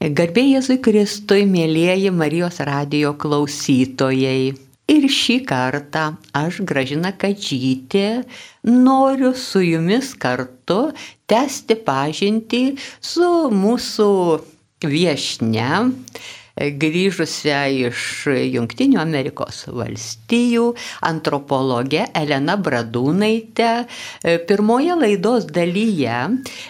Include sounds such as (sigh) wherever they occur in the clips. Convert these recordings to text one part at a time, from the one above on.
Garbė Jėzui Kristui, mėlyjeji Marijos radio klausytojai. Ir šį kartą aš, Gražina Kadžytė, noriu su jumis kartu tęsti pažintį su mūsų viešne, grįžusią iš Junktinių Amerikos valstijų antropologė Elena Bradūnaitė. Pirmoje laidos dalyje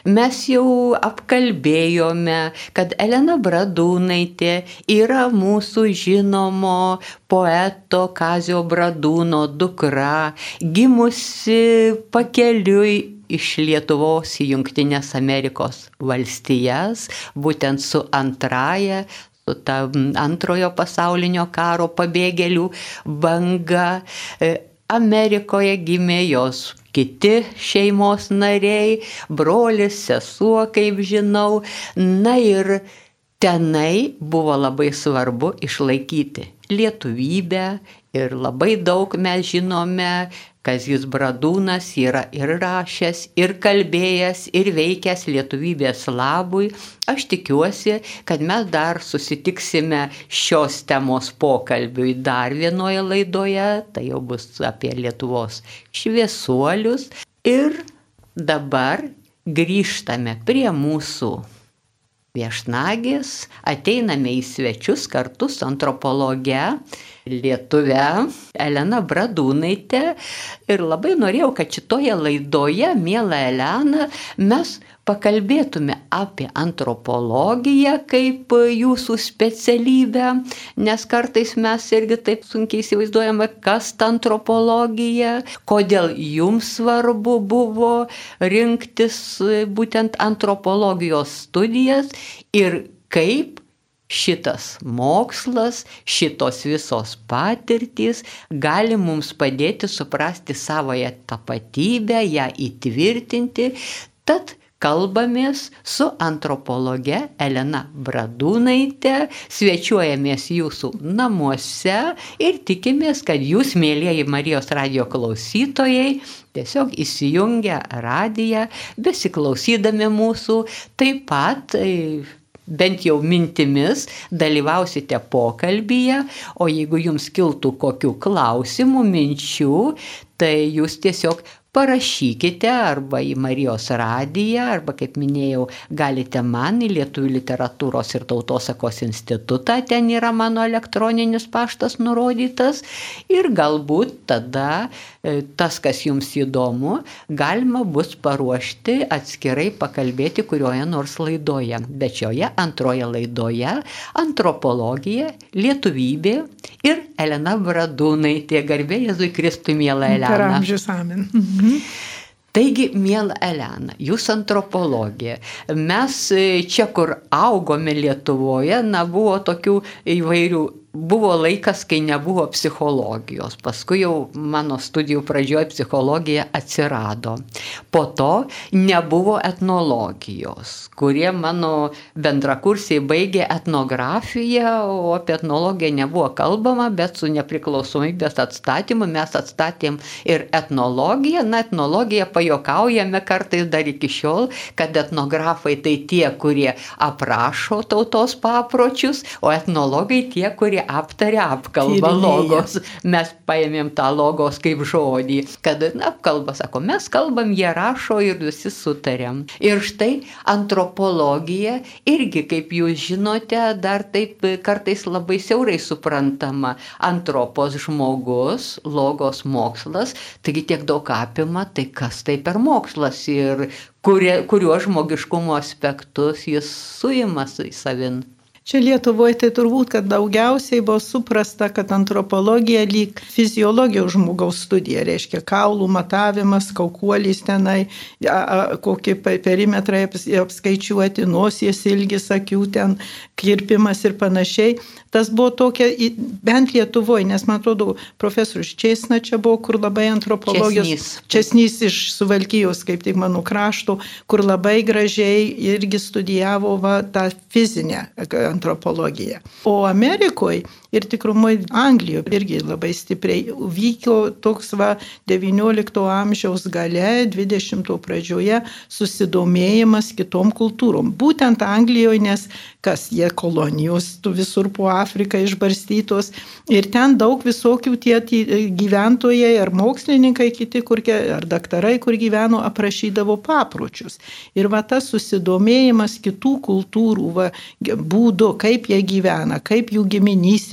mes jau apkalbėjome, kad Elena Bradūnaitė yra mūsų žinomo poeto Kazio Bradūno dukra, gimusi pakeliui iš Lietuvos į Junktinės Amerikos valstijas, būtent su antraja su ta antrojo pasaulinio karo pabėgėlių banga. Amerikoje gimė jos kiti šeimos nariai, brolis, sesuo, kaip žinau. Na ir tenai buvo labai svarbu išlaikyti lietuvybę ir labai daug mes žinome Kazis Bradūnas yra ir rašęs, ir kalbėjęs, ir veikęs lietuvybės labui. Aš tikiuosi, kad mes dar susitiksime šios temos pokalbiui dar vienoje laidoje, tai jau bus apie Lietuvos šviesuolius. Ir dabar grįžtame prie mūsų viešnagės, ateiname į svečius kartu su antropologe lietuvę Elena Bradūnaitė ir labai norėjau, kad šitoje laidoje, mėla Elena, mes pakalbėtume apie antropologiją kaip jūsų specialybę, nes kartais mes irgi taip sunkiai įsivaizduojame, kas ta antropologija, kodėl jums svarbu buvo rinktis būtent antropologijos studijas ir kaip šitas mokslas, šitos visos patirtys gali mums padėti suprasti savoje tapatybę, ją įtvirtinti. Tad kalbamės su antropologe Elena Bradūnaitė, svečiuojamės jūsų namuose ir tikimės, kad jūs, mėlyjeji Marijos radio klausytojai, tiesiog įsijungę radiją, besiklausydami mūsų, taip pat bent jau mintimis dalyvausite pokalbyje, o jeigu jums kiltų kokių klausimų, minčių, tai jūs tiesiog parašykite arba į Marijos radiją, arba, kaip minėjau, galite man į Lietuvų literatūros ir tautosakos institutą, ten yra mano elektroninis paštas nurodytas ir galbūt tada e, tas, kas jums įdomu, galima bus paruošti atskirai pakalbėti kurioje nors laidoje. Bet šioje antroje laidoje antropologija, lietuvybė ir Elena Bradūnaitė, garbė Jėzui Kristui, mėla Elena. Per amžius amen. Mhm. Taigi, mėla Elena, jūs antropologija. Mes e, čia, kur augome Lietuvoje, na, buvo tokių įvairių buvo laikas, kai nebuvo psichologijos. Paskui jau mano studijų pradžioje psichologija atsirado. Po to nebuvo etnologijos, kurie mano bendrakursiai baigė etnografiją, o apie etnologiją nebuvo kalbama, bet su nepriklausomybės atstatymu mes atstatėm ir etnologiją. Na, etnologiją pajokaujame kartais dar iki šiol, kad etnografai tai tie, kurie aprašo tautos papročius, o etnologai tie, kurie kurie aptarė apkalbą logos. Mes paėmėm tą logos kaip žodį, kad apkalba, sako, mes kalbam, jie rašo ir visi sutarėm. Ir štai antropologija irgi, kaip jūs žinote, dar taip kartais labai siaurai suprantama. Antropos žmogus, logos mokslas, taigi tiek daug apima, tai kas tai per mokslas ir kurie, kuriuo žmogiškumo aspektus jis suima į savin. Čia Lietuvoje tai turbūt, kad daugiausiai buvo suprasta, kad antropologija lyg fiziologijos žmogaus studija, reiškia kaulų matavimas, kaukuolys tenai, kokie perimetrai apskaičiuoti, nosies ilgis, akių ten, kirpimas ir panašiai. Tas buvo tokia, bent Lietuvoje, nes man atrodo, profesorius Česna čia buvo, kur labai antropologijos. Česnys. Česnys iš Suvalkyjos, kaip tik mano krašto, kur labai gražiai irgi studijavo va, tą fizinę antropologija. O Amerikoje ir tikrumai Anglijoje irgi labai stipriai vyko toks va 19 amžiaus gale, 20 pradžioje susidomėjimas kitom kultūrom. Būtent Anglijoje, nes kas jie kolonijos, visur po Afriką išbarstytos ir ten daug visokių tie gyventojai ar mokslininkai kiti, kur, ar daktarai, kur gyveno, aprašydavo papročius. Ir va tas susidomėjimas kitų kultūrų va, būdu, kaip jie gyvena, kaip jų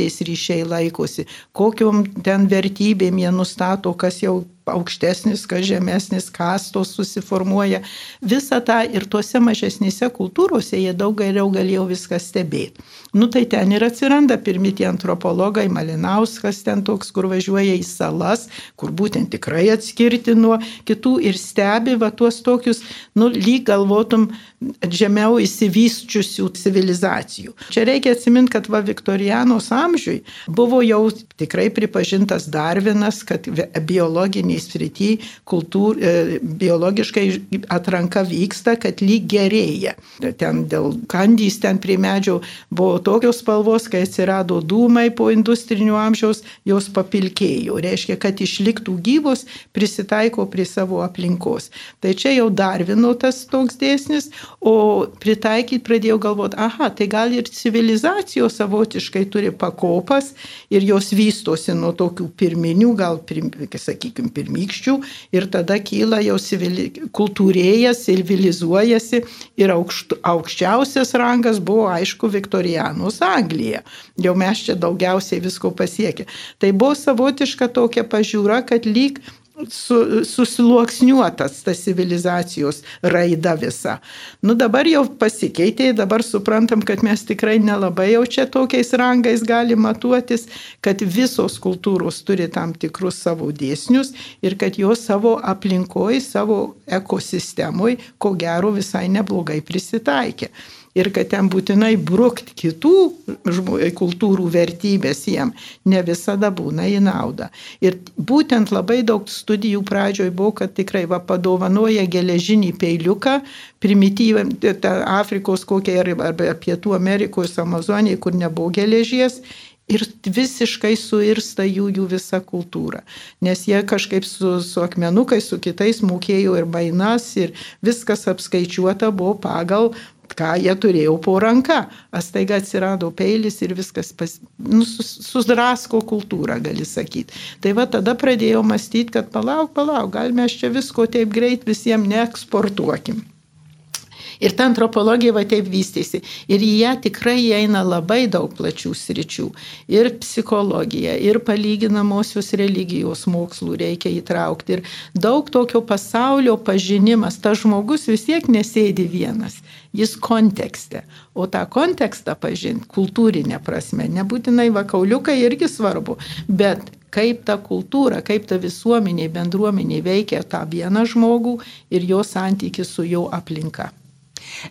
giminystės ryšiai laikosi, kokiom ten vertybėm jie nustato, kas jau aukštesnis, kas žemesnis, kastos susiformuoja. Visą tą ir tuose mažesnėse kultūrose jie daug geriau galėjo viską stebėti. Nu tai ten ir atsiranda pirmi tie antropologai, Malinauskas ten toks, kur važiuoja į salas, kur būtent tikrai atskirti nuo kitų ir stebi va tuos tokius, nu lyg galvotum žemiau įsivysčiusių civilizacijų. Čia reikia atsiminti, kad va Viktorianos amžiui buvo jau tikrai pripažintas Darvinas, kad biologiniai srityje kultūr, e, biologiškai atranka vyksta, kad lyg gerėja. Ten dėl kandys ten prie medžio buvo tokios spalvos, kai atsirado dūmai po industrinių amžiaus, jos papilkėjo. Reiškia, kad išliktų gyvos, prisitaiko prie savo aplinkos. Tai čia jau Darvino tas toks dėsnis, o pritaikyti pradėjau galvoti, aha, tai gal ir civilizacijos savotiškai turi pakopas ir jos vystosi nuo tokių pirminių, gal, sakykime, pirmykščių ir tada kyla jau civili, kultūrėjas, civilizuojasi ir aukšt, aukščiausias rangas buvo aišku Viktorijanus Anglija. Jau mes čia daugiausiai visko pasiekė. Tai buvo savotiška tokia pažiūra, kad lyg su, susiluoksniuotas ta civilizacijos raida visa. Nu dabar jau pasikeitė, dabar suprantam, kad mes tikrai nelabai jau čia tokiais rangais galim matuotis, kad visos kultūros turi tam tikrus savo dėsnius ir kad jos savo aplinkoje, savo ekosistemoje, ko gero visai neblogai prisitaikė ir kad ten būtinai brukt kitų kultūrų vertybės jiem ne visada būna į naudą. Ir būtent labai daug studijų pradžioj buvo, kad tikrai va padovanoja geležinį peiliuką, primityvą, Afrikos kokia arba Pietų Amerikos Amazonėje, kur nebuvo geležies ir visiškai suirsta jų, jų visa kultūra. Nes jie kažkaip su, su akmenukais, su kitais mokėjo ir bainas, ir viskas apskaičiuota buvo pagal ką jie turėjo po ranka. Astaiga atsirado peilis ir viskas pas, nu, sus, susdrasko kultūrą, gali sakyti. Tai va tada pradėjau mąstyti, kad palauk, palauk, gal mes čia visko taip greit visiems neeksportuokim. Ir ta antropologija va taip vystėsi. Ir į ją tikrai įeina labai daug plačių sričių. Ir psichologija, ir palyginamosios religijos mokslų reikia įtraukti. Ir daug tokio pasaulio pažinimas. Ta žmogus vis tiek nesėdi vienas. Jis kontekste. O tą kontekstą pažinti kultūrinė prasme. Nebūtinai vakauliukai irgi svarbu. Bet kaip ta kultūra, kaip ta visuomenė, bendruomenė veikia tą vieną žmogų ir jo santyki su jo aplinka.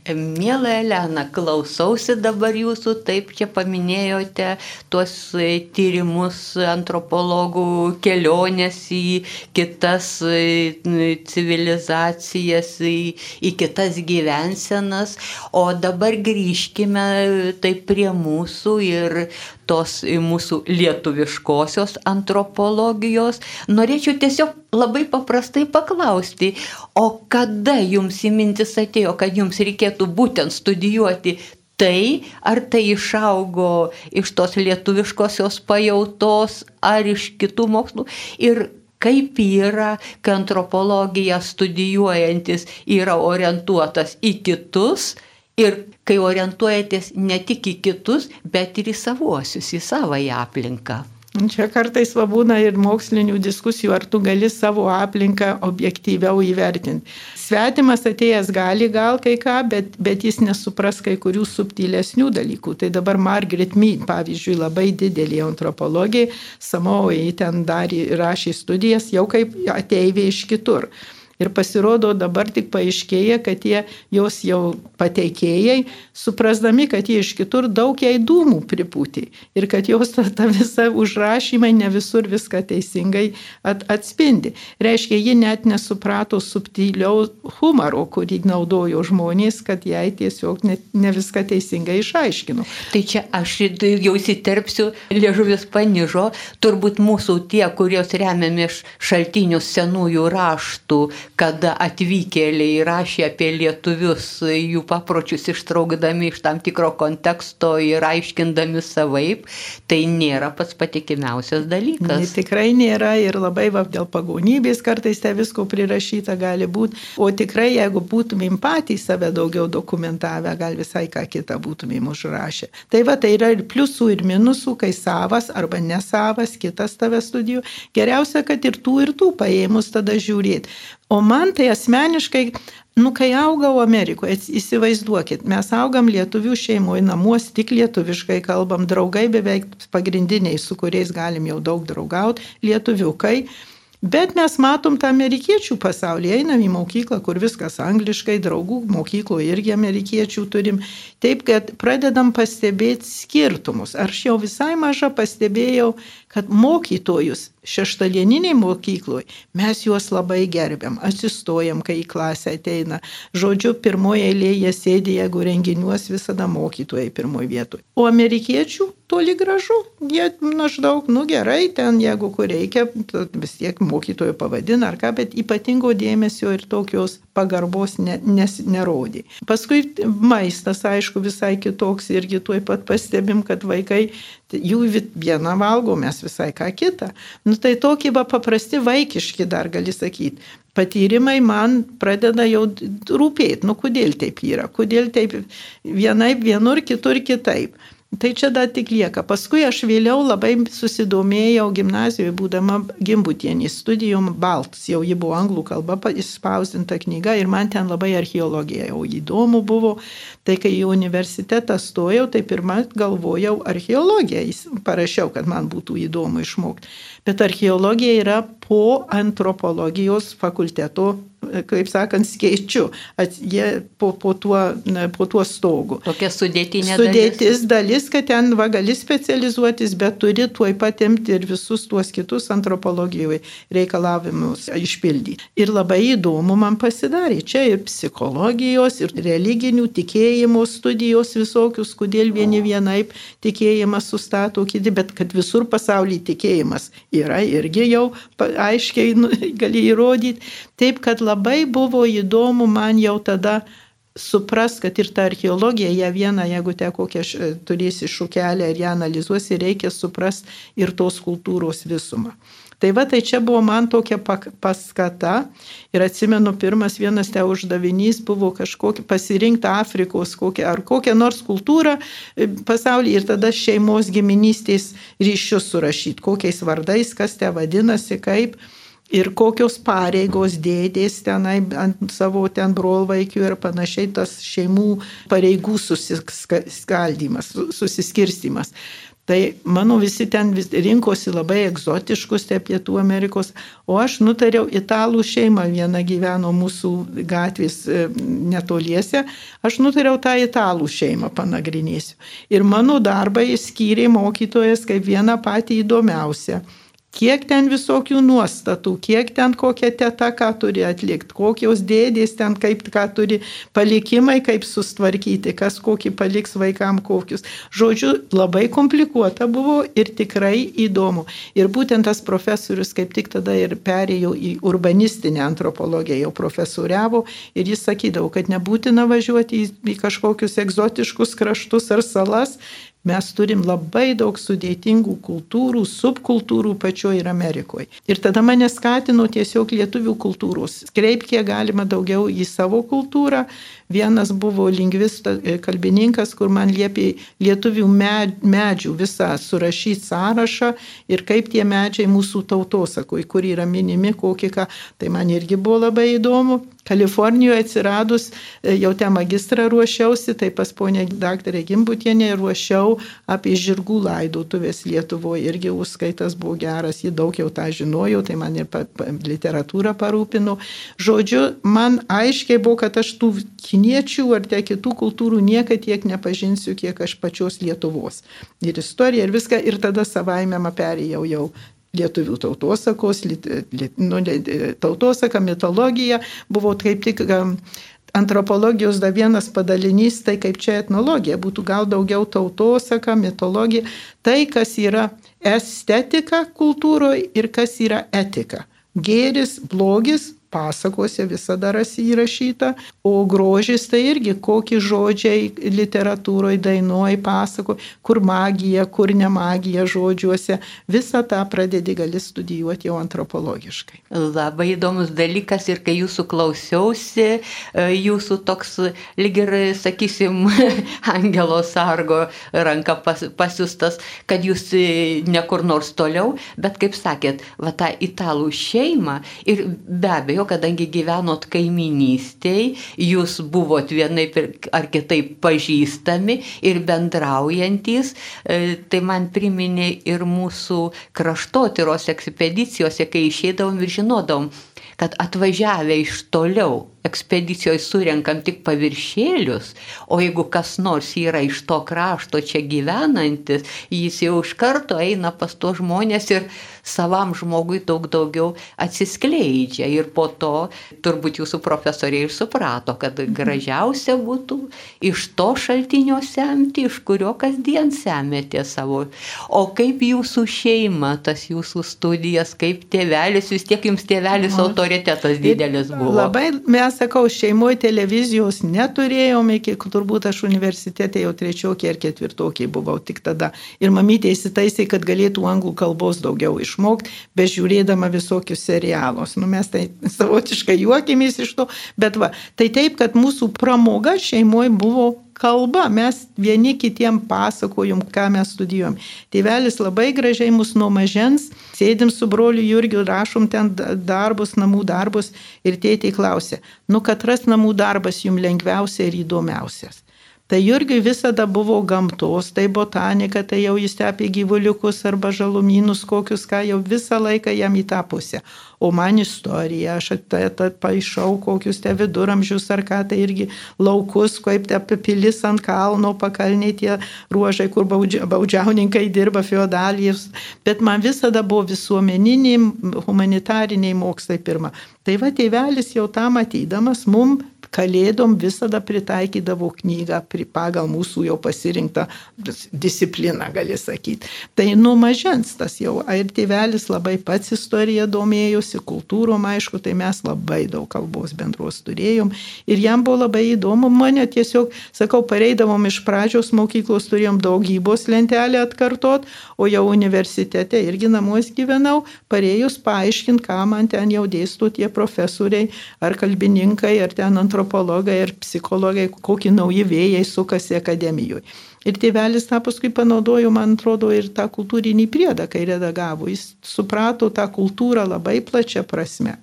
Mėla Elena, klausausi dabar jūsų, taip čia paminėjote tuos e, tyrimus antropologų kelionės į kitas e, civilizacijas, į, į kitas gyvensenas, o dabar grįžkime taip prie mūsų ir tos mūsų lietuviškosios antropologijos. Norėčiau tiesiog labai paprastai paklausti, o kada jums įmintis atėjo, kad jums reikėtų būtent studijuoti tai, ar tai išaugo iš tos lietuviškosios pajautos, ar iš kitų mokslų. Ir kaip yra, kai antropologija studijuojantis yra orientuotas į kitus ir kai orientuojatės ne tik į kitus, bet ir į savuosius, į savąją aplinką. Čia kartais būna ir mokslinių diskusijų, ar tu gali savo aplinką objektyviau įvertinti. Svetimas atėjęs gali gal kai ką, bet, bet jis nesupras kai kurių subtilesnių dalykų. Tai dabar Margaret Mead, pavyzdžiui, labai didelė antropologija, Samoai ten darė, rašė studijas jau kaip ateivė iš kitur. Ir pasirodo dabar tik paaiškėja, kad tie jos jau pateikėjai, suprasdami, kad jie iš kitur daug jai dūmų pripūtė ir kad jos ta, ta visa užrašymai ne visur viską teisingai at, atspindi. Reiškia, ji net nesuprato subtiliau humoro, kurį naudojo žmonės, kad jai tiesiog ne, ne viską teisingai išaiškino. Tai čia aš jau įsiterpsiu, liežuvis panižo, turbūt mūsų tie, kurios remiami šaltinius senųjų raštų, kada atvykėliai rašė apie lietuvius, jų papročius ištraukdami iš tam tikro konteksto ir aiškindami savaip, tai nėra pats patikimiausias dalykas. Ne, tikrai nėra ir labai va, dėl pagonybės kartais te visko prirašyta gali būti, o tikrai jeigu būtumėm patys save daugiau dokumentavę, gal visai ką kitą būtumėm užrašę. Tai va, tai yra ir pliusų, ir minusų, kai savas arba nesavas, kitas tave studijų. Geriausia, kad ir tų, ir tų paėmus tada žiūrėti. O man tai asmeniškai, nu kai augau Amerikoje, įsivaizduokit, mes augam lietuvių šeimoje, namuos tik lietuviškai kalbam, draugai beveik pagrindiniai, su kuriais galim jau daug draugauti, lietuviukai. Bet mes matom tą amerikiečių pasaulį, einam į mokyklą, kur viskas angliškai, draugų mokykloje irgi amerikiečių turim. Taip, kad pradedam pastebėti skirtumus. Aš jau visai mažą pastebėjau, kad mokytojus šeštadieniniai mokykloje mes juos labai gerbiam, atsistojam, kai į klasę ateina. Žodžiu, pirmoje eilėje sėdė, jeigu renginiuos visada mokytojai pirmoje vietoje. O amerikiečių toli gražu, jie maždaug, nu gerai, ten jeigu kur reikia, vis tiek mokytojų pavadina ar ką, bet ypatingo dėmesio ir tokios pagarbos ne, nes, nerodė. Paskui maistas, aišku, visai kitoks irgi tuoj pat pastebim, kad vaikai jų vieną valgo, mes visai ką kitą. Nu tai tokie va paprasti vaikiški dar gali sakyti. Patyrimai man pradeda jau rūpėti, nu kodėl taip yra, kodėl taip vienaip vienur, kitur kitaip. Tai čia dar tik lieka. Paskui aš vėliau labai susidomėjau gimnazijoje, būdama gimbutienį studijom Balts, jau ji buvo anglų kalba išspausdinta knyga ir man ten labai archeologija jau įdomu buvo. Tai kai į universitetą stojau, tai pirmą galvojau archeologiją, parašiau, kad man būtų įdomu išmokti. Bet archeologija yra po antropologijos fakulteto kaip sakant, skaičiu, jie po, po, tuo, po tuo stogu. Tokia sudėtinė Sudėtis dalis. dalis, kad ten va gali specializuotis, bet turi tuoj pat imti ir visus tuos kitus antropologijoje reikalavimus išpildyti. Ir labai įdomu man pasidarė. Čia ir psichologijos, ir religinių tikėjimo studijos visokius, kodėl vieni vienaip tikėjimas sustato kiti, bet kad visur pasaulyje tikėjimas yra irgi jau aiškiai nu, gali įrodyti. Taip, kad labai buvo įdomu man jau tada supras, kad ir ta archeologija, ją vieną, jeigu te kokią turėsi šukelę ir ją analizuosi, reikia supras ir tos kultūros visumą. Tai va, tai čia buvo man tokia paskata ir atsimenu, pirmas vienas te uždavinys buvo kažkokį pasirinkti Afrikos kokią, ar kokią nors kultūrą e, pasaulyje ir tada šeimos giminystės ryšius surašyti, kokiais vardais, kas te vadinasi, kaip ir kokios pareigos dėdės tenai ant savo ten brolvaikių ir panašiai tas šeimų pareigų susiskaldimas, susiskirstimas. Tai mano visi ten vis rinkosi labai egzotiškus tie Pietų Amerikos, o aš nutariau italų šeimą, viena gyveno mūsų gatvės e, netoliese, aš nutariau tą italų šeimą panagrinėsiu. Ir mano darbą įskyrė mokytojas kaip vieną patį įdomiausią kiek ten visokių nuostatų, kiek ten kokia teta ką turi atlikti, kokios dėdės ten kaip ką turi palikimai, kaip sustvarkyti, kas kokį paliks vaikam kokius. Žodžiu, labai komplikuota buvo ir tikrai įdomu. Ir būtent tas profesorius kaip tik tada ir perėjo į urbanistinę antropologiją, jau profesoriavo ir jis sakydavo, kad nebūtina važiuoti į, į kažkokius egzotiškus kraštus ar salas, Mes turim labai daug sudėtingų kultūrų, subkultūrų pačioje ir Amerikoje. Ir tada mane skatino tiesiog lietuvių kultūros. Kreip kiek galima daugiau į savo kultūrą. Vienas buvo lingvistas, e, kalbininkas, kur man liepė lietuvių medžių visą surašyti sąrašą ir kaip tie medžiai mūsų tautosakoj, kur yra minimi kokie ką. Tai man irgi buvo labai įdomu. Kalifornijoje atsiradus, e, jau ten magistrą ruošiausi, tai pas ponę daktarę Gimbutienę ruošiau apie žirgų laidotuvės Lietuvoje. Irgi užskaitas buvo geras, jį daug jau tą žinojau, tai man ir pa, pa, literatūrą parūpino. Žodžiu, man aiškiai buvo, kad aš tų kiniečių ar te kitų kultūrų niekada tiek nepažinsiu, kiek aš pačios Lietuvos. Ir istorija, ir viską, ir tada savaime perėjau jau lietuvių tautosakos, lit, lit, nu, tautosaka, mitologija buvo kaip tik antropologijos da vienas padalinys, tai kaip čia etnologija, būtų gal daugiau tautosaka, mitologija, tai kas yra estetika kultūroje ir kas yra etika. Gėris, blogis, pasakose visada rasi įrašyta, o grožis tai irgi kokie žodžiai literatūroje, dainuoji, pasako, kur magija, kur ne magija žodžiuose, visą tą pradedi gali studijuoti jau antropologiškai. Labai įdomus dalykas ir kai jūsų klausiausi, e, jūsų toks lyg ir, sakysim, (laughs) angelo sargo ranka pas, pasiustas, kad jūs e, ne kur nors toliau, bet kaip sakėt, va tą italų šeimą ir be abejo, kadangi gyvenot kaiminystėj, jūs buvot vienaip ar kitaip pažįstami ir bendraujantys, e, tai man priminė ir mūsų kraštotyros ekspedicijose, kai išeidavom ir žinodom, kad atvažiavę iš toliau ekspedicijoje surenkam tik paviršėlius, o jeigu kas nors yra iš to krašto čia gyvenantis, jis jau iš karto eina pas to žmonės ir savam žmogui daug daugiau atsiskleidžia. Ir po to turbūt jūsų profesoriai ir suprato, kad gražiausia būtų iš to šaltinio semti, iš kurio kasdien semėte savo. O kaip jūsų šeima, tas jūsų studijas, kaip tėvelis, vis tiek jums tėvelis autoritetas didelis buvo. Labai mes sakau, šeimoje televizijos neturėjome, iki turbūt aš universitete jau trečiokiai ar ketvirtokiai buvau tik tada. Ir mamytė įsitaisė, kad galėtų anglų kalbos daugiau išmokti, bežiūrėdama visokius serialus. Nu, mes tai savotiškai juokėmės iš to, bet va, tai taip, kad mūsų pramoga šeimoje buvo kalba, mes vieni kitiem pasakojom, ką mes studijuojam. Tėvelis labai gražiai mus nuo mažens, sėdim su broliu Jurgiu, rašom ten darbus, namų darbus ir tėtė klausė, nu katras namų darbas jums lengviausia ir įdomiausias. Tai Jurgiui visada buvo gamtos, tai botanika, tai jau jis apie gyvuliukus arba žalumynus kokius, ką jau visą laiką jam į tą pusę. O man istorija, aš paišau kokius te viduramžius ar ką, tai irgi laukus, kaip te pilis ant kalno, pakalniai tie ruožai, kur baudžia, baudžiauninkai dirba feodalijus. Bet man visada buvo visuomeniniai, humanitariniai mokslai pirma. Tai va, tėvelis jau tą matydamas, mum kalėdom visada pritaikydavo knygą pagal mūsų jau pasirinktą discipliną, gali sakyti. Tai nuo mažens tas jau, ir tėvelis labai pats istorija domėjosi, kultūrom aišku, tai mes labai daug kalbos bendros turėjom ir jam buvo labai įdomu, mane tiesiog, sakau, pareidavom iš pradžios mokyklos, turėjom daugybos lentelę atkartot, o jau universitete irgi namuose gyvenau, parėjus paaiškinti, ką man ten jau dėstų tie profesoriai ar kalbininkai, ar ten antropologai antropologai ir psichologai, kokie nauji vėjai sukasi akademijoje. Ir tėvelis tą paskui panaudojo, man atrodo, ir tą kultūrinį priedą, kai redagavo. Jis suprato tą kultūrą labai plačia prasme.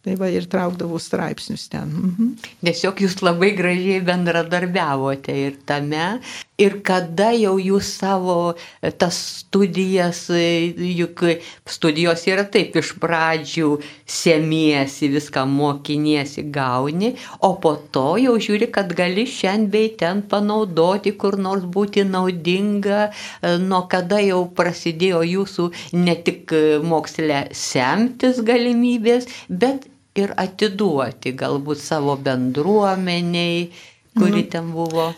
Tai va ir traukdavau straipsnius ten. Mhm. Tiesiog jūs labai gražiai bendradarbiavote ir tame. Ir kada jau jūs savo e, tas studijas, e, juk studijos yra taip, iš pradžių semiesi, viską mokiniesi, gauni, o po to jau žiūri, kad gali šiandien bei ten panaudoti, kur nors būti naudinga, e, nuo kada jau prasidėjo jūsų ne tik moksle semtis galimybės, bet ir atiduoti galbūt savo bendruomeniai, kuri mm. ten buvo.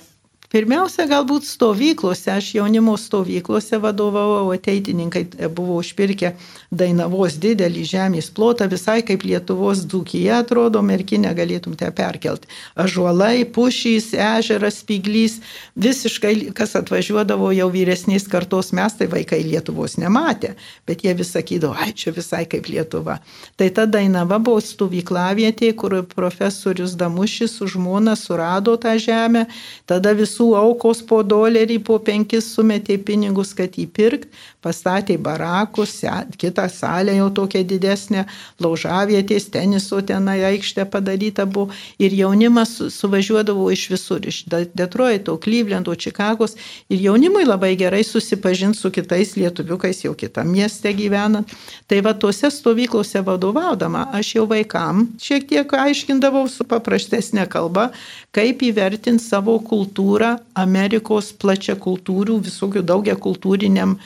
Pirmiausia, galbūt stovyklose, aš jaunimo stovyklose vadovavau, ateitininkai buvo užpirkę Dainavos didelį žemės plotą, visai kaip Lietuvos dzūkija atrodo, merkinę galėtum te perkelti. Ažuolai, pušys, ežeras, spyglys, visiškai, kas atvažiuodavo jau vyresnės kartos, mes tai vaikai Lietuvos nematė, bet jie vis sakydavo, ai čia visai kaip Lietuva. Tai ta Dainava buvo stovyklavietė, kur profesorius Damušis su žmona surado tą žemę, tada visų visų aukos po dolerį, po penkis sumetė pinigus, kad įpirkt, pastatė barakus, kitą salę jau tokia didesnė, laužavietės, teniso tenai aikštė padaryta buvo ir jaunimas suvažiuodavo iš visur, iš Detroito, Clevelando, Čikagos ir jaunimui labai gerai susipažinti su kitais lietuviukais jau kitam mieste gyvenant. Tai va tuose stovyklose vadovaudama aš jau vaikam šiek tiek aiškindavau su paprastesnė kalba, kaip įvertinti savo kultūrą Amerikos plačia kultūrių, visokių daugia kultūriniam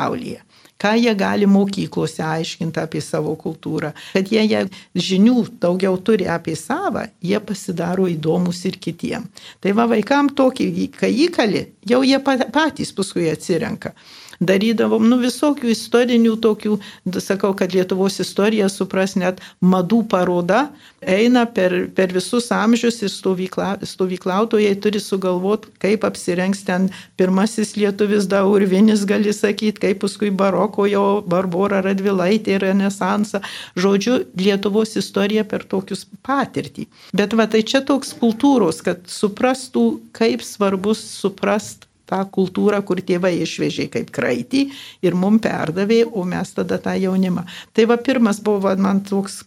pasaulyje ką jie gali mokyklose aiškinti apie savo kultūrą. Kad jie, jie žinių daugiau turi apie savo, jie pasidaro įdomus ir kitiem. Tai va vaikam tokį, kai įkali, jau jie patys paskui atsirenka darydavom, nu visokių istorinių tokių, sakau, kad Lietuvos istorija supras net madų paroda, eina per, per visus amžius ir stovykla, stovyklautojai turi sugalvoti, kaip apsirengs ten pirmasis lietuvis daurvinis, gali sakyti, kaip paskui baroko jo Barbora Radvilaitė, Renesansą. Žodžiu, Lietuvos istorija per tokius patirtį. Bet va tai čia toks kultūros, kad suprastų, kaip svarbus suprast tą kultūrą, kur tėvai išvežė kaip kraitį ir mum perdavė, o mes tada tą jaunimą. Tai va pirmas buvo man toks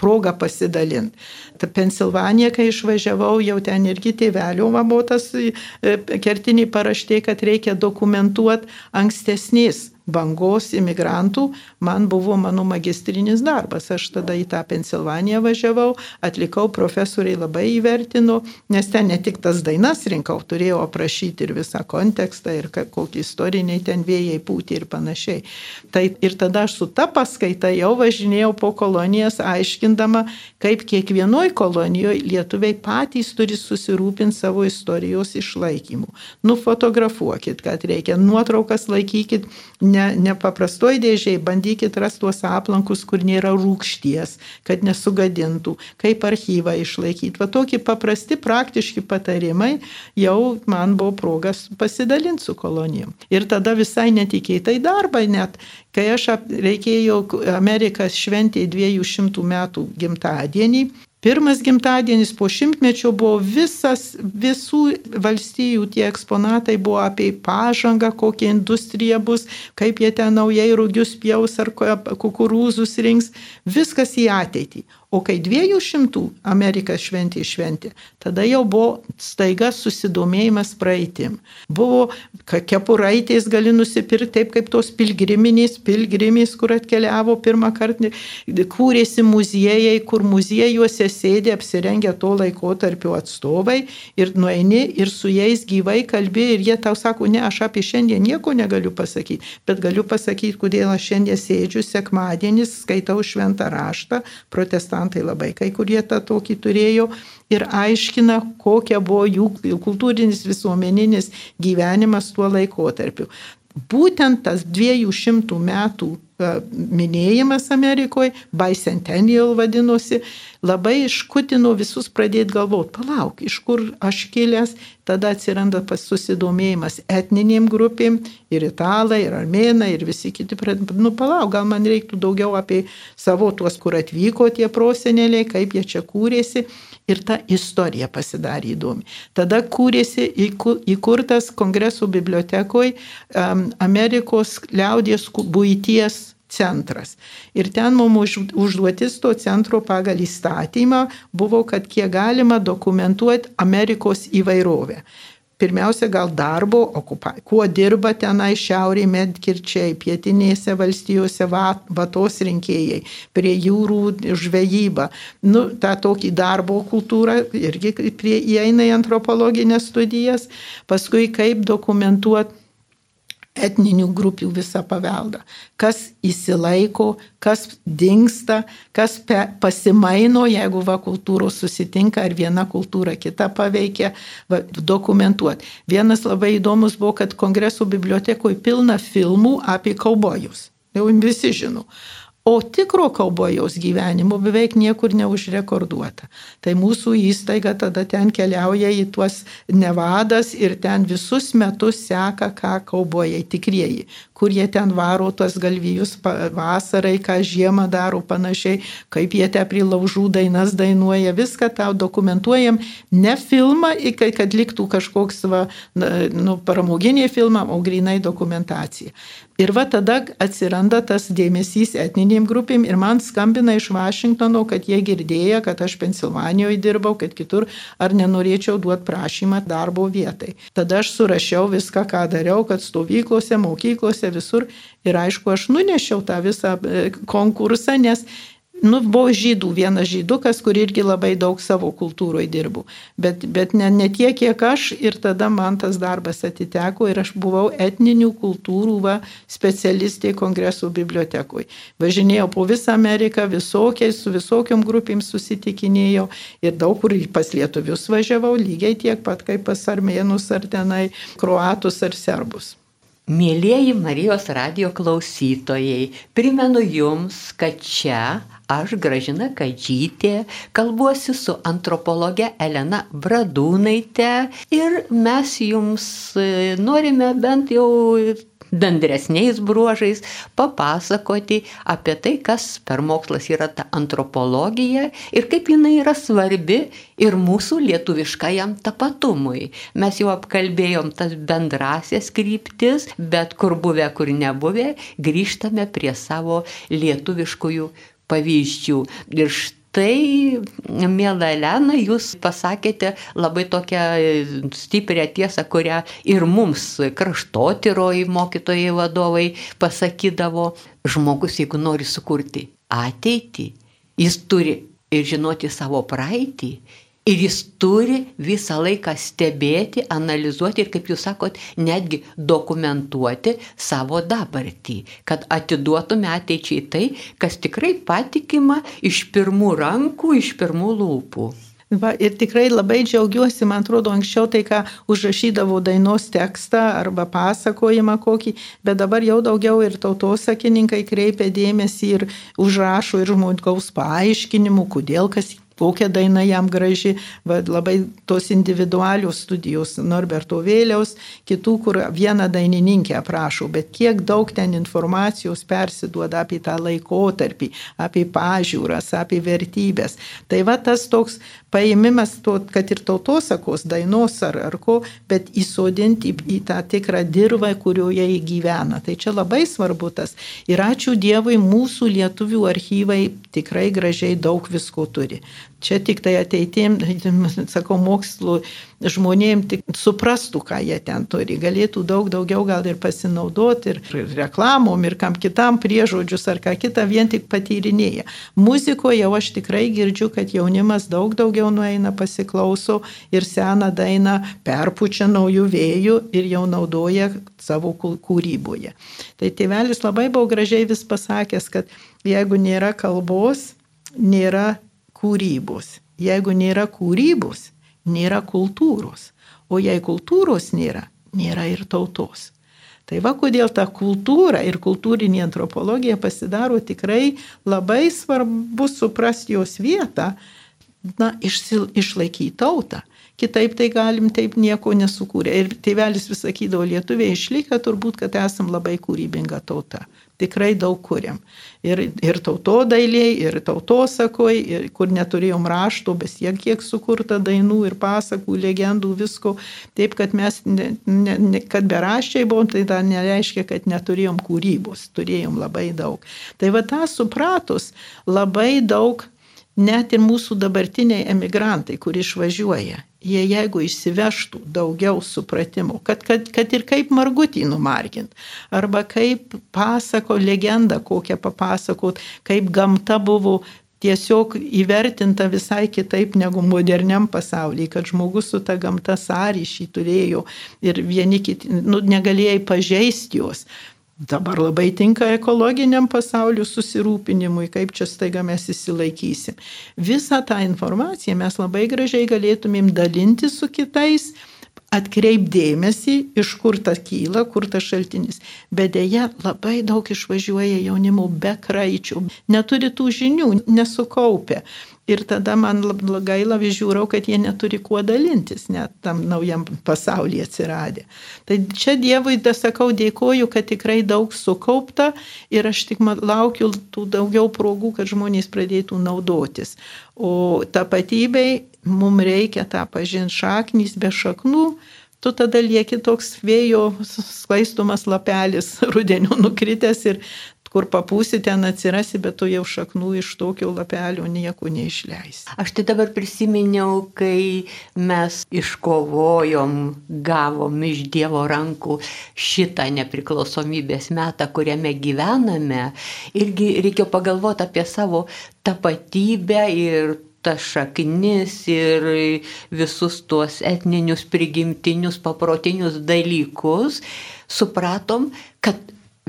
proga pasidalinti. Ta Pensilvanija, kai išvažiavau, jau ten irgi tėvelio buvo tas e, kertiniai paraštė, kad reikia dokumentuoti ankstesnės bangos imigrantų, man buvo mano magistrinis darbas. Aš tada į tą Pensilvaniją važiavau, atlikau, profesoriai labai įvertino, nes ten ne tik tas dainas rinkau, turėjau aprašyti ir visą kontekstą, ir kokie istoriniai ten vėjai pūti ir panašiai. Tai ir tada aš su ta paskaita jau važinėjau po kolonijas, aiškindama, kaip kiekvienoje kolonijoje lietuviai patys turi susirūpinti savo istorijos išlaikymu. Nufotografuokit, kad reikia, nuotraukas laikykit, ne, nepaprastoj dėžiai, bandykit rasti tuos aplankus, kur nėra rūkšties, kad nesugadintų, kaip archyvą išlaikyti. Va tokie paprasti, praktiški patarimai jau man buvo progas pasidalinti su kolonijom. Ir tada visai netikėtai darbai net, kai aš reikėjo, Amerikas šventė 200 metų gimtadienį, Pirmas gimtadienis po šimtmečio buvo visas, visų valstijų tie eksponatai buvo apie pažangą, kokia industrija bus, kaip jie ten naujai rūgius pjaus ar kukurūzus rinks, viskas į ateitį. O kai 200 Amerika šventė šventė, tada jau buvo staiga susidomėjimas praeitim. Buvo kepuraitės gali nusipirkti taip kaip tos pilgriminės, pilgrimės, kur atkeliavo pirmą kartą, kūrėsi muziejai, kur muziejuose sėdė apsirengę to laiko tarpio atstovai ir nueini ir su jais gyvai kalbė ir jie tau sako, ne, aš apie šiandien nieko negaliu pasakyti, bet galiu pasakyti, kodėl aš šiandien sėdžiu sekmadienis, skaitau šventą raštą, protestantų protestantai labai, kai kurie tą tokį turėjo ir aiškina, kokia buvo jų kultūrinis visuomeninis gyvenimas tuo laikotarpiu. Būtent tas 200 metų minėjimas Amerikoje, Bicentennial vadinosi, labai iškutino visus pradėti galvoti, palauk, iš kur aš kilęs, tada atsiranda susidomėjimas etninėm grupėm, ir italai, ir armėnai, ir visi kiti, nu palauk, gal man reiktų daugiau apie savo tuos, kur atvyko tie proseneliai, kaip jie čia kūrėsi ir ta istorija pasidarė įdomi. Tada kūrėsi įkurtas kongresų bibliotekoje Amerikos liaudės būties centras. Ir ten mums užduotis to centro pagal įstatymą buvo, kad kiek galima dokumentuoti Amerikos įvairovę pirmiausia gal darbo okupacija. Kuo dirba tenai šiaurėje medkirčiai, pietinėse valstijose vatos rinkėjai, prie jūrų žvejyba. Nu, tą tokį darbo kultūrą irgi prie, įeina į antropologinės studijas. Paskui kaip dokumentuoti etninių grupių visą paveldą. Kas įsilaiko, kas dinksta, kas pe, pasimaino, jeigu va kultūros susitinka ar viena kultūra kita paveikia, va, dokumentuoti. Vienas labai įdomus buvo, kad kongresų bibliotekoje pilna filmų apie kaubojus. Jau visi žino. O tikro kaubojaus gyvenimo beveik niekur neužrekorduota. Tai mūsų įstaiga tada ten keliauja į tuos nevadas ir ten visus metus seka, ką kaubojai tikrieji, kur jie ten varo tuos galvijus vasarai, ką žiemą daro panašiai, kaip jie te prie laužų dainas dainuoja, viską tau dokumentuojam, ne filmą, kad liktų kažkoks va, nu, paramoginė filmą, o grinai dokumentacija. Ir va tada atsiranda tas dėmesys etninėm grupėm ir man skambina iš Vašingtono, kad jie girdėjo, kad aš Pensilvanijoje dirbau, kad kitur, ar nenorėčiau duoti prašymą darbo vietai. Tada aš surašiau viską, ką dariau, kad stovyklose, mokyklose, visur. Ir aišku, aš nunešiau tą visą e, konkursą, nes Nu, buvo žydų, vienas žydukas, kur irgi labai daug savo kultūroje dirbų. Bet, bet ne, ne tiek, kiek aš ir tada man tas darbas atiteko ir aš buvau etninių kultūrų va, specialistė kongresų bibliotekoje. Važinėjau po visą Ameriką, visokiais, su visokiam grupėm susitikinėjau ir daug kur pas lietuvius važiavau, lygiai tiek pat kaip pas armėnus ar tenai, kruatus ar serbus. Mėlyjeji Marijos radio klausytojai, primenu Jums, kad čia aš Gražina Kadžytė, kalbuosi su antropologe Elena Bradūnaitė ir mes jums e, norime bent jau bendresniais bruožais papasakoti apie tai, kas per mokslas yra ta antropologija ir kaip jinai yra svarbi ir mūsų lietuviškajam tapatumui. Mes jau apkalbėjom tas bendrasias kryptis, bet kur buvę, kur nebuvę, grįžtame prie savo lietuviškųjų pavyzdžių. Ir štai, mėla Elena, jūs pasakėte labai tokią stiprią tiesą, kurią ir mums kraštotiroj mokytojai vadovai pasakydavo, žmogus, jeigu nori sukurti ateitį, jis turi ir žinoti savo praeitį Ir jis turi visą laiką stebėti, analizuoti ir, kaip jūs sakot, netgi dokumentuoti savo dabartį, kad atiduotume ateičiai tai, kas tikrai patikima iš pirmų rankų, iš pirmų lūpų. Va, ir tikrai labai džiaugiuosi, man atrodo, anksčiau tai, ką užrašydavau dainos tekstą arba pasakojimą kokį, bet dabar jau daugiau ir tautosakininkai kreipia dėmesį ir užrašo ir žmogaus paaiškinimų, kodėl kas kokia daina jam graži, va, labai tos individualios studijos Norberto Vėliaus, kitų, kur vieną dainininkę aprašau, bet kiek daug ten informacijos persiduoda apie tą laikotarpį, apie pažiūras, apie vertybės. Tai va tas toks paėmimas, to, kad ir tautosakos dainos ar, ar ko, bet įsodinti į, į tą tikrą dirbą, kurioje jį gyvena. Tai čia labai svarbu tas. Ir ačiū Dievui, mūsų lietuvių archyvai tikrai gražiai daug visko turi. Čia tik tai ateitim, (laughs) sakau, mokslo žmonėm tik suprastų, ką jie ten turi. Galėtų daug daugiau gal ir pasinaudoti, ir reklamom, ir kam kitam priežodžius, ar ką kitą vien tik patyrinėja. Muzikoje jau aš tikrai girdžiu, kad jaunimas daug daugiau nueina pasiklauso ir seną dainą perpučia naujų vėjų ir jau naudoja savo kūryboje. Tai tėvelis labai buvo gražiai vis pasakęs, kad jeigu nėra kalbos, nėra kūrybos. Jeigu nėra kūrybos, nėra kultūros. O jei kultūros nėra, nėra ir tautos. Tai va kodėl ta kultūra ir kultūrinė antropologija pasidaro tikrai labai svarbu suprasti jos vietą, na, išsil, išlaikyti tautą. Kitaip tai galim taip nieko nesukūrę. Ir tėvelis vis sakydavo, lietuviai išlikę turbūt, kad esam labai kūrybinga tauta tikrai daug kuriam. Ir, ir tautodailiai, ir tautosakoj, ir kur neturėjom rašto, bet tiek kiek sukurta dainų ir pasakų, legendų, visko. Taip, kad mes, ne, ne, kad beraščiai buvom, tai dar nereiškia, kad neturėjom kūrybos, turėjom labai daug. Tai va tą supratus, labai daug net ir mūsų dabartiniai emigrantai, kur išvažiuoja, jie jeigu išsivežtų daugiau supratimo, kad, kad, kad ir kaip margutį numargint, arba kaip pasako legendą kokią papasakot, kaip gamta buvo tiesiog įvertinta visai kitaip negu moderniam pasaulyje, kad žmogus su ta gamta sąryšį turėjo ir vieni kiti, nu, negalėjai pažeisti jos. Dabar labai tinka ekologiniam pasauliu susirūpinimui, kaip čia staiga mes įsilaikysim. Visą tą informaciją mes labai gražiai galėtumėm dalinti su kitais, atkreipdėmėsi, iš kur ta kyla, kur tas šaltinis. Bet dėja labai daug išvažiuoja jaunimo be kraičių, neturi tų žinių, nesukaupia. Ir tada man gaila žiūrau, kad jie neturi kuo dalintis, net tam naujam pasaulyje atsiradė. Tai čia Dievui, da sakau, dėkoju, kad tikrai daug sukaupta ir aš tik laukiu tų daugiau progų, kad žmonės pradėtų naudotis. O tapatybei mums reikia tą pažinti šaknys be šaknų, tu tada lieki toks vėjo sklaistomas lapelis (laughs) rudeniu nukritęs ir kur papūsi, ten atsirasi, bet tu jau šaknų iš tokio lapelio nieko neišleisi. Aš tai dabar prisiminiau, kai mes iškovojom, gavom iš Dievo rankų šitą nepriklausomybės metą, kuriame gyvename, irgi reikia pagalvoti apie savo tapatybę ir tas šaknis ir visus tuos etninius, prigimtinius, paprotinius dalykus, supratom, kad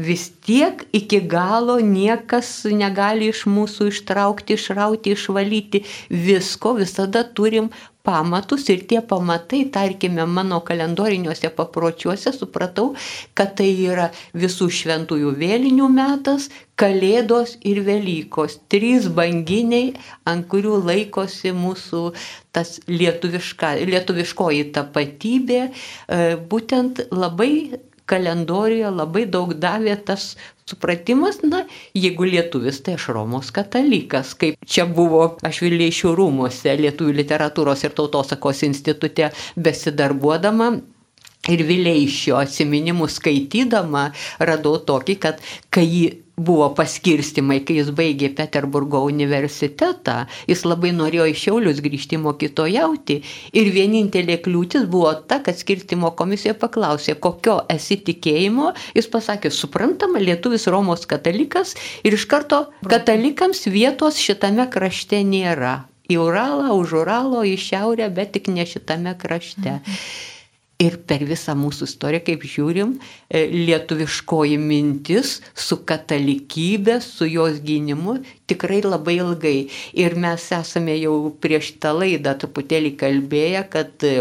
vis tiek iki galo niekas negali iš mūsų ištraukti, išrauti, išvalyti visko, visada turim pamatus ir tie pamatai, tarkime, mano kalendoriniuose papročiuose supratau, kad tai yra visų šventųjų vėlinių metas, Kalėdos ir Velykos. Trys banginiai, ant kurių laikosi mūsų tas lietuviška, lietuviškoji tapatybė, e, būtent labai kalendoriuje labai daug davė tas supratimas, na, jeigu lietuvis, tai aš Romos katalikas, kaip čia buvo aš Vileišių rūmose, Lietuvių literatūros ir tautosakos institute besidarbuodama. Ir Vileišio atsiminimus skaitydama radau tokį, kad kai jį buvo paskirstimai, kai jis baigė Peterburgo universitetą, jis labai norėjo į Šiaulius grįžti mokytojauti ir vienintelė kliūtis buvo ta, kad skirstimo komisija paklausė, kokio esi tikėjimo, jis pasakė, suprantama, lietuvis Romos katalikas ir iš karto katalikams vietos šitame krašte nėra. Į Uralą, už Uralo, į šiaurę, bet tik ne šitame krašte. Mhm. Ir per visą mūsų istoriją, kaip žiūrim, e, lietuviškoji mintis su katalikybė, su jos gynimu tikrai labai ilgai. Ir mes esame jau prieš tą laidą truputėlį kalbėję, kad e,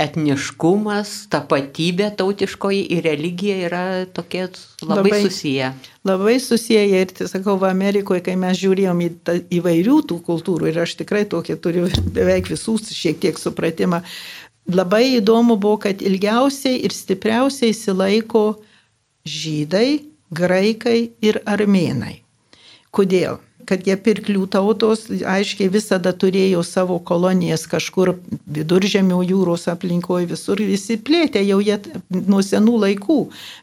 etniškumas, tapatybė tautiškoji ir religija yra tokie labai, labai susiję. Labai susiję ir, tai sakau, va, Amerikoje, kai mes žiūrėjom į ta, įvairių tų kultūrų ir aš tikrai tokį turiu beveik visus šiek tiek supratimą, labai įdomu buvo, kad ilgiausiai ir stipriausiai įsilaiko žydai, graikai ir armėnai. Kodėl? Kad jie pirklių tautos aiškiai visada turėjo savo kolonijas kažkur viduržėmio jūros aplinkoje, visur visi plėtė, jau jie nuo senų laikų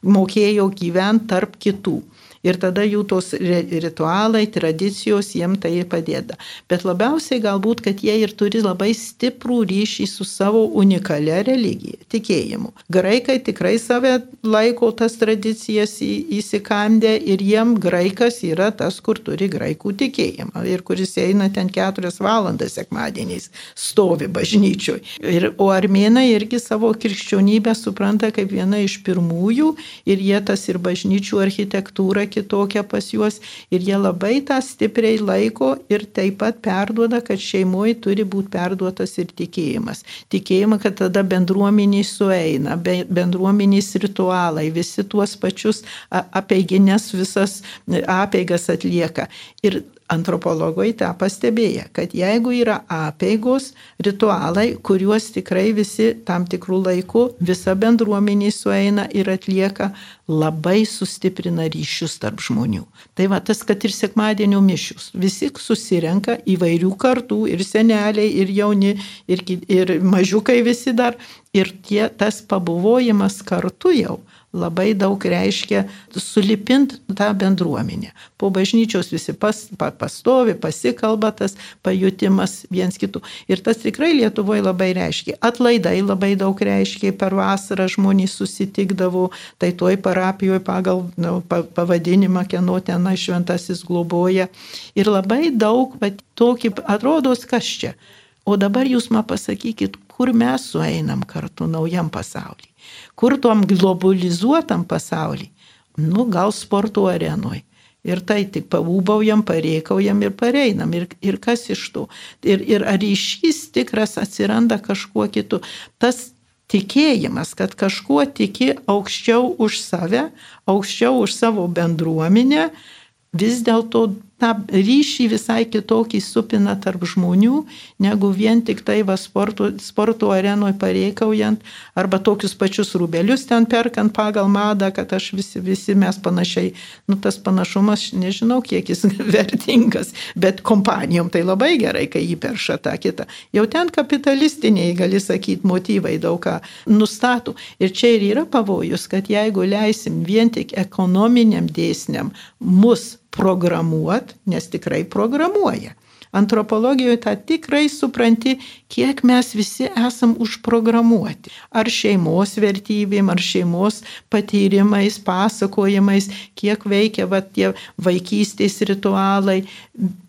mokėjo gyventi tarp kitų ir tada jų tos ritualai, tradicijos jiem tai padeda. Bet labiausiai galbūt, kad jie ir turi labai stiprų ryšį su savo unikalia religija, tikėjimu. Graikai tikrai save laiko tas tradicijas įsikandę ir jiem graikas yra tas, kur turi graikų tikėjimą ir kuris eina ten keturias valandas sekmadieniais stovi bažnyčioj. Ir, o armėnai irgi savo krikščionybę supranta kaip viena iš pirmųjų ir jie tas ir bažnyčių architektūrą kitokia pas juos ir jie labai tą stipriai laiko ir taip pat perduoda, kad šeimoje turi būti perduotas ir tikėjimas. Tikėjimą, kad tada bendruomeniai sueina, bendruomeniais ritualai, visi tuos pačius apeiginės visas apeigas atlieka. Ir antropologai tą pastebėję, kad jeigu yra apėgos, ritualai, kuriuos tikrai visi tam tikrų laikų visa bendruomenė sueina ir atlieka, labai sustiprina ryšius tarp žmonių. Tai va tas, kad ir sekmadienio mišius. Visi susirenka įvairių kartų, ir seneliai, ir jauni, ir, ir mažiukai visi dar. Ir tie, tas pabuvojimas kartu jau labai daug reiškia sulipint tą bendruomenę. Po bažnyčios visi pas, pa, pastovi, pasikalba tas pajutimas viens kitų. Ir tas tikrai Lietuvoje labai reiškia. Atlaidai labai daug reiškia, per vasarą žmonės susitikdavo, tai toj parapijoje pagal nu, pavadinimą, kieno ten šventasis globoja. Ir labai daug, bet tokį atrodo, kas čia. O dabar jūs man pasakykit, kur mes sueinam kartu naujam pasauliu. Kur tuom globalizuotam pasaulį? Nu, gal sporto arenui. Ir tai tik pabūbaujam, pareikaujam ir pareinam. Ir, ir kas iš to? Ir, ir ar ryšys tikras atsiranda kažkuo kitu. Tas tikėjimas, kad kažkuo tiki aukščiau už save, aukščiau už savo bendruomenę, vis dėlto tą ryšį visai kitokį supina tarp žmonių, negu vien tik tai va sporto, sporto arenoje pareikaujant, arba tokius pačius rūbelius ten perkant pagal madą, kad aš visi, visi mes panašiai, nu tas panašumas, nežinau, kiek jis (laughs) vertingas, bet kompanijom tai labai gerai, kai jį perša tą kitą. Jau ten kapitalistiniai, gali sakyti, motyvai daug ką nustato. Ir čia ir yra pavojus, kad jeigu leisim vien tik ekonominiam dėsniam mus programuot, nes tikrai programuoja. Antropologijoje tą tikrai supranti, kiek mes visi esam užprogramuoti. Ar šeimos vertybėm, ar šeimos patyrimais, pasakojimais, kiek veikia va, tie vaikystės ritualai.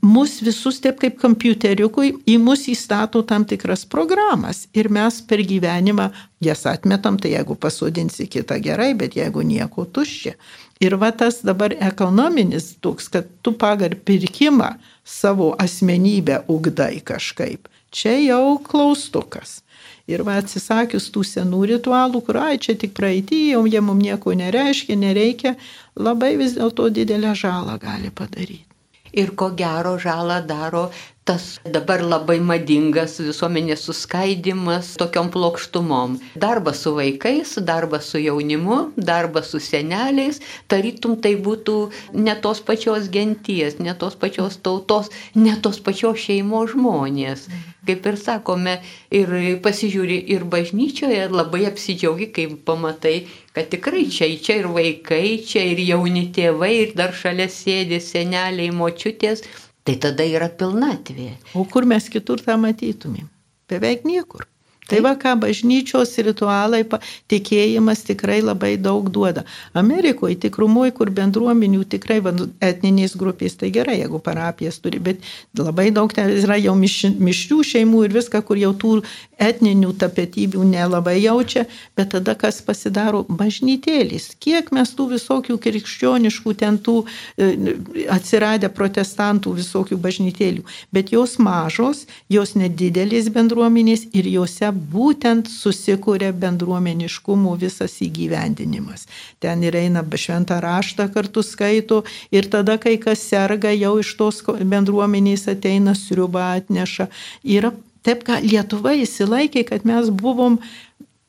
Mus visus taip kaip kompiuteriukui į mus įstato tam tikras programas ir mes per gyvenimą jas atmetam, tai jeigu pasodinsi kitą gerai, bet jeigu nieko tuščia. Ir va tas dabar ekonominis toks, kad tu pagal pirkimą savo asmenybę ugdai kažkaip. Čia jau klaustukas. Ir va atsisakius tų senų ritualų, kur ai čia tik praeitį, jau jie mums nieko nereiškia, nereikia, labai vis dėlto didelę žalą gali padaryti. Ir ko gero žalą daro tas dabar labai madingas visuomenės suskaidimas tokiom plokštumom. Darbas su vaikais, darbas su jaunimu, darbas su seneliais, tarytum tai būtų ne tos pačios genties, ne tos pačios tautos, ne tos pačios šeimos žmonės. Kaip ir sakome, ir pasižiūri ir bažnyčioje labai apsidžiaugi, kai pamatai, kad tikrai čia, čia ir vaikai, čia ir jauni tėvai, ir dar šalia sėdi seneliai, močiutės tai tada yra pilnatvė. O kur mes kitur tą matytumėm? Beveik niekur. Tai va, ką bažnyčios ritualai, tikėjimas tikrai labai daug duoda. Amerikoje tikrumoje, kur bendruomenių tikrai va, etniniais grupės, tai gerai, jeigu parapijas turi, bet labai daug ten yra jau miš, mišrių šeimų ir viską, kur jau tų etninių tapetybių nelabai jaučia, bet tada kas pasidaro bažnytėlis. Kiek mes tų visokių krikščioniškų ten tų e, atsiradę protestantų visokių bažnytėlių, bet jos mažos, jos nedidelės bendruomenės ir jose būtent susikūrė bendruomeniškumų visas įgyvendinimas. Ten ir eina šventą raštą kartu skaito ir tada, kai kas serga, jau iš tos bendruomenės ateina sriuba atneša. Yra taip, ką Lietuva įsilaikė, kad mes buvom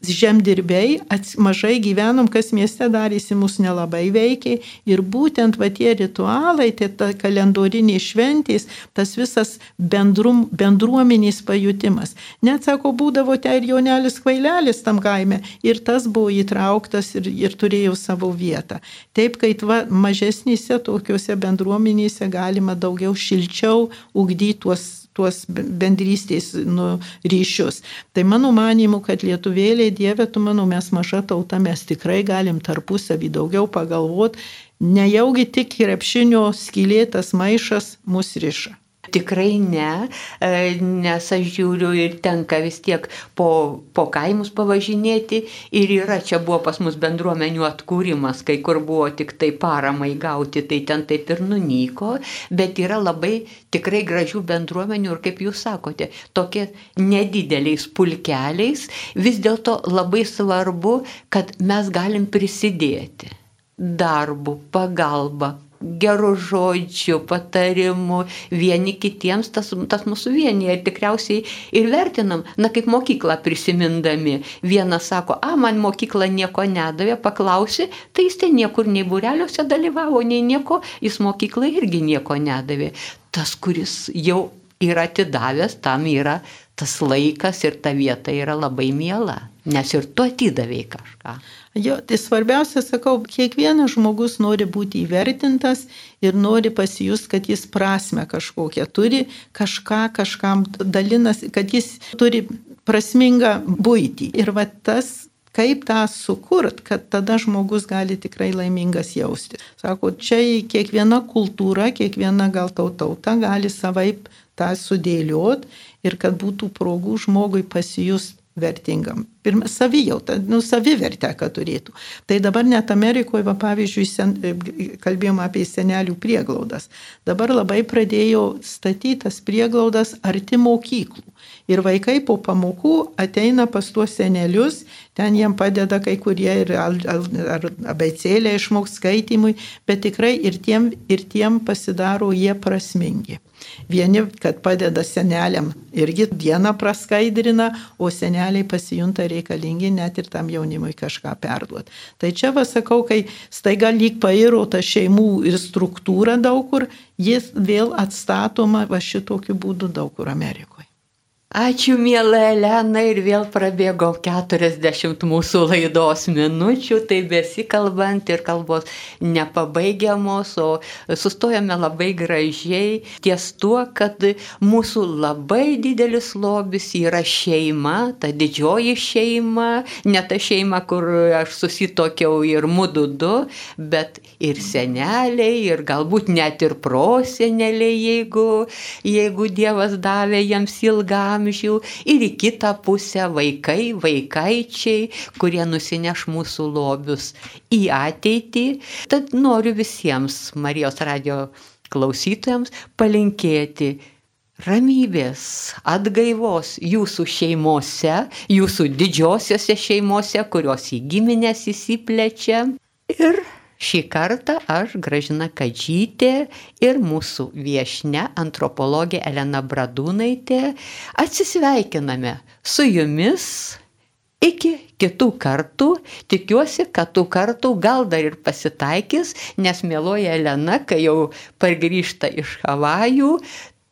žemdirbiai, mažai gyvenom, kas mieste darėsi, mus nelabai veikia. Ir būtent va tie ritualai, tie ta kalendoriniai šventės, tas visas bendrum, bendruomenės pajutimas. Net sako, būdavo te ir jaunelis kvailelis tam kaime. Ir tas buvo įtrauktas ir, ir turėjo savo vietą. Taip, kad va, mažesnėse tokiuose bendruomenėse galima daugiau šilčiau ugdyti tuos tuos bendrystės nu, ryšius. Tai mano manimu, kad lietuvėlė, Dieve, tu manau, mes maža tauta, mes tikrai galim tarpusavį daugiau pagalvoti, nejaugi tik krepšinio skylėtas maišas mus riša. Tikrai ne, e, nes aš žiūriu ir tenka vis tiek po, po kaimus pavažinėti ir yra, čia buvo pas mus bendruomenių atkūrimas, kai kur buvo tik tai paramai gauti, tai ten taip ir nunyko, bet yra labai tikrai gražių bendruomenių ir kaip jūs sakote, tokie nedideliais pulkeliais, vis dėlto labai svarbu, kad mes galim prisidėti. Darbu, pagalba, gerų žodžių, patarimų, vieni kitiems tas, tas mūsų vienyje ir tikriausiai ir vertinam, na kaip mokyklą prisimindami. Vienas sako, a, man mokykla nieko nedavė, paklausi, tai jis ten niekur nei bureliuose dalyvavo, nei nieko, jis mokyklai irgi nieko nedavė. Tas, kuris jau yra atidavęs, tam yra tas laikas ir ta vieta yra labai miela, nes ir tu atidavėjai kažką. Jo, tai svarbiausia, sakau, kiekvienas žmogus nori būti įvertintas ir nori pasijus, kad jis prasme kažkokią turi, kažką kažkam dalinasi, kad jis turi prasmingą būtį. Ir va tas kaip tą sukurt, kad tada žmogus gali tikrai laimingas jausti. Sako, čia kiekviena kultūra, kiekviena gal tauta gali savaip tą sudėliot ir kad būtų progų žmogui pasijust vertingam. Pirma, savijauta, nu, savivertę, kad turėtų. Tai dabar net Amerikoje, va, pavyzdžiui, sen, kalbėjom apie senelių prieglaudas. Dabar labai pradėjo statytas prieglaudas arti mokyklų. Ir vaikai po pamokų ateina pas tuos senelius, ten jiem padeda kai kurie ir abeicėlė išmoks skaitimui, bet tikrai ir tiem, ir tiem pasidaro jie prasmingi. Vieni, kad padeda seneliam, irgi dieną praskaidrina, o seneliai pasijunta reikalingi net ir tam jaunimui kažką perduoti. Tai čia vasakau, kai staiga lyg pairo ta šeimų ir struktūra daug kur, jis vėl atstatoma va šitokiu būdu daug kur Amerikoje. Ačiū, mėla Elena, ir vėl prabėgo 40 mūsų laidos minučių, tai besikalbant ir kalbos nepabaigiamos, o sustojame labai gražiai ties tuo, kad mūsų labai didelis lobis yra šeima, ta didžioji šeima, ne ta šeima, kur aš susitokiau ir mūdu du, bet ir seneliai, ir galbūt net ir proseneliai, jeigu, jeigu Dievas davė jiems ilgam amžių ir į kitą pusę vaikai, vaikaičiai, kurie nusineš mūsų lobius į ateitį. Tad noriu visiems Marijos radio klausytojams palinkėti ramybės, atgaivos jūsų šeimose, jūsų didžiosiose šeimose, kurios į giminės įsiplečia. Ir Šį kartą aš, Gražina Kadžytė ir mūsų viešne antropologė Elena Bradūnaitė atsisveikiname su jumis iki kitų kartų. Tikiuosi, kad tų kartų gal dar ir pasitaikys, nes mėloja Elena, kai jau pargrįžta iš Havajų,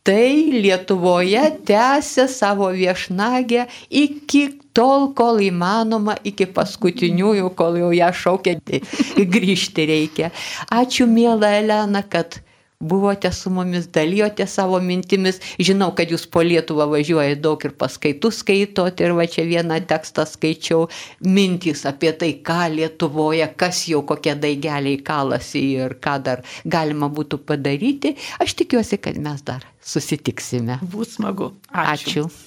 tai Lietuvoje tęsia savo viešnagę iki tol, kol įmanoma, iki paskutiniųjų, kol jau ją šaukia, (laughs) grįžti reikia. Ačiū, mėla Elena, kad buvote su mumis, dalyjote savo mintimis. Žinau, kad jūs po Lietuvą važiuojate daug ir paskaitų skaitot ir va čia vieną tekstą skaičiau, mintys apie tai, ką Lietuvoje, kas jau kokie daigeliai kalasi ir ką dar galima būtų padaryti. Aš tikiuosi, kad mes dar susitiksime. Bus smagu. Ačiū. Ačiū.